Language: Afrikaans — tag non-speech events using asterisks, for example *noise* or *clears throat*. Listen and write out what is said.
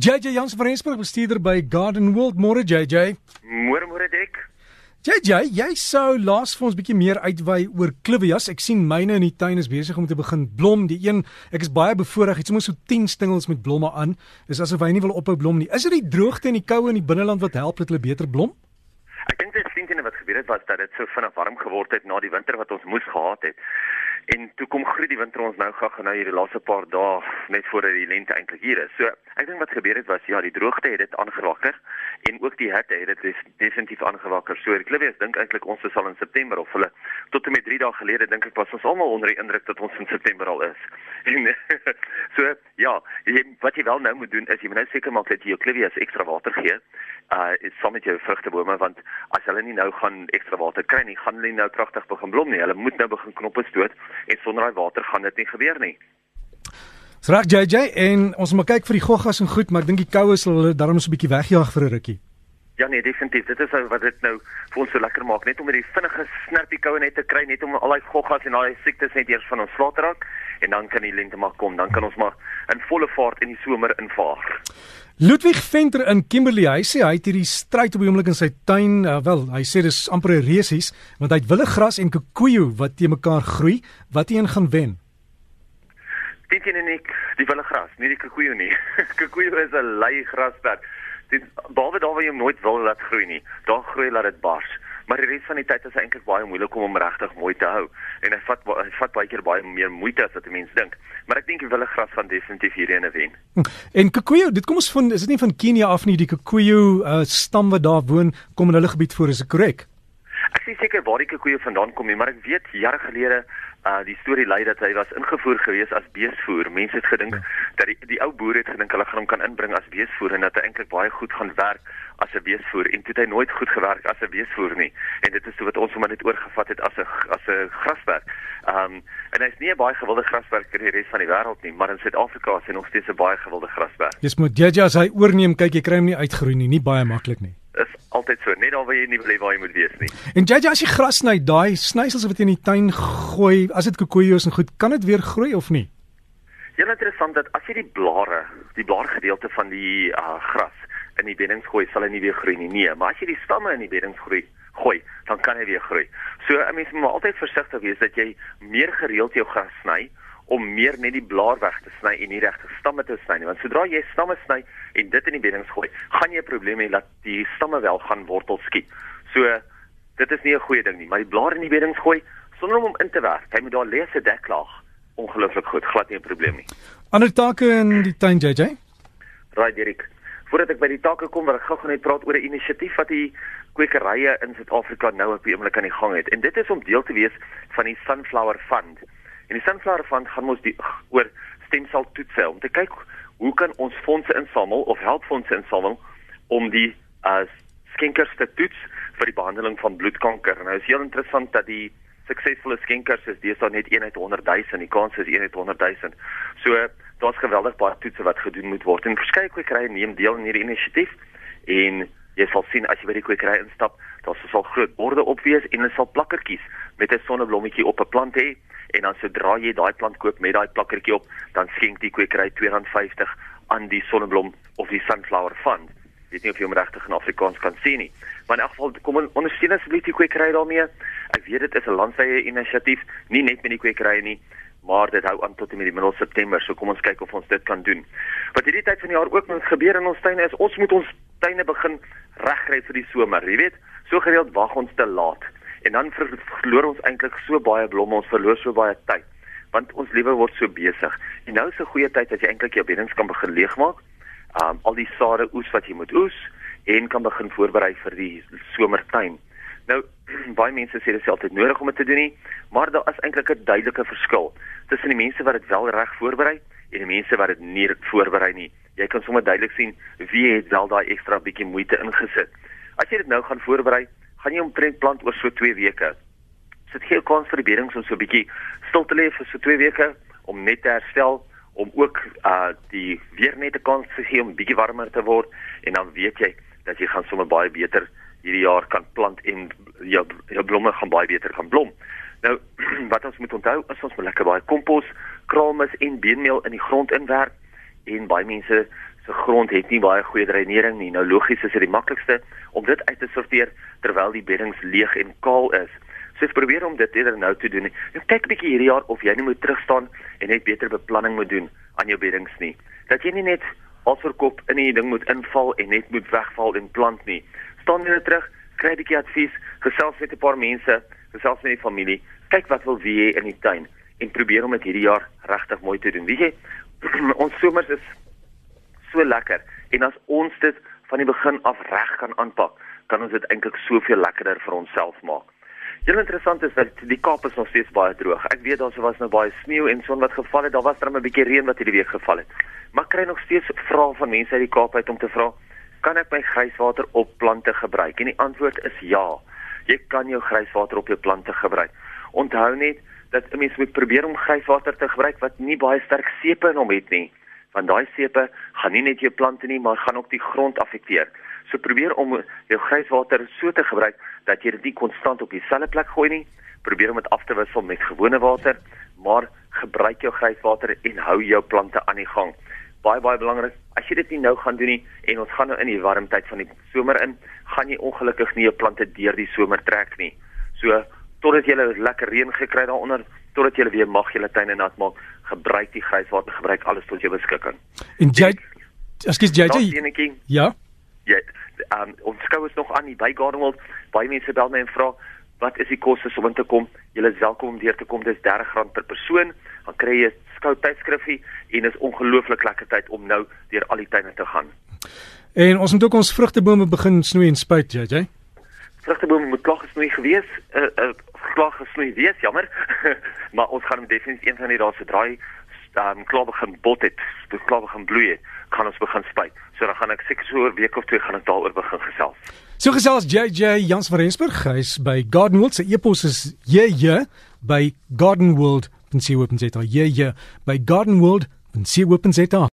JJ Jans van Rensburg bestuurder by Garden World môre JJ. Môre môre Dek. JJ, jy sou laas vir ons bietjie meer uitwy oor klivias. Ek sien myne in die tuin is besig om te begin blom. Die een, ek is baie bevoorreg, het sommer so 10 stingels met blomme aan. Dis asof hy nie wil ophou blom nie. Is dit die droogte en die koue in die binneland wat help dat hulle beter blom? Ek dink dit sien wat gebeur het was dat dit so vinnig warm geword het na die winter wat ons moes gehad het. En toe kom groei die winter ons nou gou nou hierdie laaste paar dae net voordat die lente eintlik hier is. So ek dink wat gebeur het was ja, die droogte het dit aangewakker en ook die hitte het dit definitief aangewakker. So ek glo ek dink eintlik ons is al in September of hulle tot en met 3 dae gelede dink ek was ons almal onder die indruk dat ons in September al is. *laughs* En *laughs* so ja, jy, wat jy wel nou moet doen is jy moet nou seker maak dat jy jou klivias ekstra water gee. Uh is saam met jou vrugtebome want as hulle nie nou gaan ekstra water kry nie, gaan hulle nie nou pragtig begin blom nie. Hulle moet nou begin knoppe stoot en sonder daai water gaan dit nie gebeur nie. Sraak JJ en ons moet kyk vir die goggas en goed, maar ek dink die koue sal hulle darm so 'n bietjie wegjaag vir 'n rukkie. Ja nee, definitief. Dit is wat dit nou vir ons so lekker maak, net om hierdie vinnige snerpie koue net te kry, net om al daai goggas en daai siektes net eers van ons slaat te raak en dan kan die lente maar kom. Dan kan ons maar in volle vaart in die somer invaar. Ludwig Venter in Kimberley, hy sê hy het hierdie stryd op die oomblik in sy tuin. Uh, wel, hy sê dis amper 'n resies want hy het willegras en kikoejo wat te mekaar groei. Wat een gaan wen? Dink jy nie die willegras, nie *laughs* die kikoejo nie. kikoejo is 'n lei grasperk. Dit behalwe daar waar jy nooit wil laat groei nie. Daar groei laat dit bars maar die res van die tyd is eintlik baie moeilik om hom regtig mooi te hou. En hy vat hy vat baie keer baie meer moeite as wat 'n mens dink. Maar ek dink die willegras van definitief hierdie ene wen. Hm. en Kikuyu dit kom ons van is dit nie van Kenia af nie die Kikuyu uh, stam wat daar woon kom in hulle gebied voor is dit korrek? Ek sê seker waar die Kikuyu vandaan kom nie maar ek weet jare gelede uh die storie lei dat hy was ingevoer gewees as beesvoer. Mense het gedink ja. dat die die ou boer het gedink hulle gaan hom kan inbring as beesvoer en dat hy eintlik baie goed gaan werk as 'n beesvoer en toe het hy nooit goed gewerk as 'n beesvoer nie. En dit is so wat ons hom net oorgevat het as 'n as 'n graswerk. Um en hy's nie 'n baie gewilde graswerk in die res van die wêreld nie, maar in Suid-Afrika is hy nog steeds 'n baie gewilde graswerk. Dis moet jy as hy oorneem, kyk jy kry hom nie uitgroei nie, nie baie maklik nie is altyd so, net daar waar jy nie wil hê waar jy moet wees nie. En JJ as jy gras sny, daai snysels wat jy in die tuin gooi, as dit kokojos en goed, kan dit weer groei of nie? Ja, interessant dat as jy die blare, die blaargedeelte van die uh, gras in die beddings gooi, sal hy nie weer groei nie. Nee, maar as jy die stamme in die beddings groei, gooi, dan kan hy weer groei. So 'n mens moet altyd versigtig wees dat jy meer gereeld jou gras sny om meer net die blaar weg te sny en nie regte stamme te sny nie. Want sodra jy stamme sny en dit in die beddings gooi gaan jy 'n probleem hê dat die stamme wel gaan wortel skiet. So dit is nie 'n goeie ding nie maar die blaar in die beddings gooi sonder om hom in te werk. Hy moet daar lees 'n deklaag ongelooflik goed glad nie 'n probleem nie. Ander take in die tuin JJ Right Dirk voordat ek by die take kom wil ek gou-gou net praat oor 'n inisiatief wat die kwekerye in Suid-Afrika nou op die oomblik aan die gang het. En dit is om deel te wees van die Sunflower Fund En die Sunflower Fund gaan ons die oor stemsel toetse om te kyk hoe kan ons fondse insamel of help fondse insamel om die as uh, skenkers te toets vir die behandeling van bloedkanker. Nou is heel interessant dat die suksesvolle skenkers is deesdae net 1 uit 100 000, die kans is 1 uit 100 000. So daar's geweldig baie toetse wat gedoen moet word en verskeie kwekerye neem deel in hierdie inisiatief en jy sal sien as jy by die kwekery instap, daar sal groot borde op wees en hulle sal plakkertjies met 'n sonneblommetjie op 'n plant hê en dan sodra jy daai plant koop met daai plakkertjie op, dan skenk die kwekery R250 aan die sonneblom of die sunflower fund. Ek weet nie of jy hom regtig in Afrikaans kan sien nie. Maar in elk geval kom ondersteun asseblief die kwekery daarmee. Ek weet dit is 'n landwyse inisiatief, nie net met die kwekery nie, maar dit hou aan tot in die middel September. So kom ons kyk of ons dit kan doen. Wat hierdie tyd van die jaar ook moet gebeur in ons tuine is ons moet ons tuine begin regkry vir die somer, jy weet. So gereeld wag ons te laat en dan verloor ons eintlik so baie blomme, ons verloor so baie tyd want ons lewe word so besig. En nou is 'n goeie tyd dat jy eintlik jou beddings kan begin leegmaak. Um al die sade oes wat jy moet oes en kan begin voorberei vir die somertuin. Nou *clears throat* baie mense sê dit is altyd nodig om dit te doen nie, maar daar is eintlik 'n duidelike verskil tussen die mense wat dit wel reg voorberei en die mense wat dit nie voorberei nie. Jy kan sommer duidelik sien wie het wel daai ekstra bietjie moeite ingesit. As jy dit nou gaan voorberei, gaan jy omtrent plant oor so 2 weke. Sit gee 'n kans vir die beddings om so 'n bietjie stil te lê vir so 2 weke om net te herstel om ook uh die weer net 'n kans te gee om bietjie warmer te word en dan weet jy dat jy gaan sommer baie beter hierdie jaar kan plant en jou jou blomme gaan baie beter kan blom. Nou *clears throat* wat ons moet onthou is ons moet lekker baie kompos, kraalmis en beenmeel in die grond inwerk en baie mense se grond het nie baie goeie dreinering nie. Nou logies is dit die maklikste om dit uit te sorteer terwyl die beddings leeg en kaal is. So ek probeer om dit eerder nou te doen. En kyk 'n bietjie hierdie jaar of jy nie moet terugstaan en net beter beplanning moet doen aan jou beddings nie. Dat jy nie net alverkop in die ding moet inval en net moet wegval en plant nie. Staan net terug, kry 'n bietjie advies, gesels met 'n paar mense, gesels met die familie, kyk wat wil wie in die tuin en probeer om dit hierdie jaar regtig mooi te doen. Weet jy, *clears throat* ons somers is so lekker en as ons dit van die begin af reg kan aanpak, kan ons dit eintlik soveel lekkerder vir onsself maak. Heel interessant is dat die Kaap is nog steeds baie droog. Ek weet daar was nou baie sneeu en son wat geval het. Daar was dan 'n bietjie reën wat hierdie week geval het. Maar kry nog steeds vrae van mense uit die Kaap uit om te vra, kan ek my grijswater op plante gebruik? En die antwoord is ja. Jy kan jou grijswater op jou plante gebruik. Onthou net dat 'n mens moet probeer om grijswater te gebruik wat nie baie sterk seepe in hom het nie want daai seepe gaan nie net jou plante nie, maar gaan ook die grond affekteer. So probeer om jou grijswater so te gebruik dat jy dit nie konstant op dieselfde plek gooi nie. Probeer om dit af te wissel met gewone water, maar gebruik jou grijswater en hou jou plante aan die gang. Baie baie belangrik, as jy dit nie nou gaan doen nie en ons gaan nou in die warm tyd van die somer in, gaan jy ongelukkig nie jou plante deur die somer trek nie. So totdat jy lekker reën gekry daaronder, totdat jy weer mag julle tuine nat maak, gebruik die grijswater, gebruik alles tot jou beskikking. En jy Ekskuus JJ. Ja. Ja, um, ons skou is nog aan die by Gardenwold. Baie mense bel my en vra wat is die koste om in te kom? Jy is welkom om deur te kom. Dis R30 per persoon. Dan kry jy skou tydskrifie en is ongelooflik lekker tyd om nou deur al die tuine te gaan. En ons moet ook ons vrugtebome begin snoei en spuit, JJ. Vrugtebome moet klaar gesnoei gewees. Uh, uh, klaar gesnoei wees, jammer. *laughs* maar ons gaan hom definitief een van die dae se draai um, klaar begin bot het, klaar begin bloei het, gaan ons begin spuit. So dan gaan ek seker so 'n week of twee gaan ek daaroor begin gesels. So gesels JJ Jans van Rensburg, hy's by Gardenwold. Sy e-pos is jj by gardenwold.co.za. Jj by gardenwold.co.za.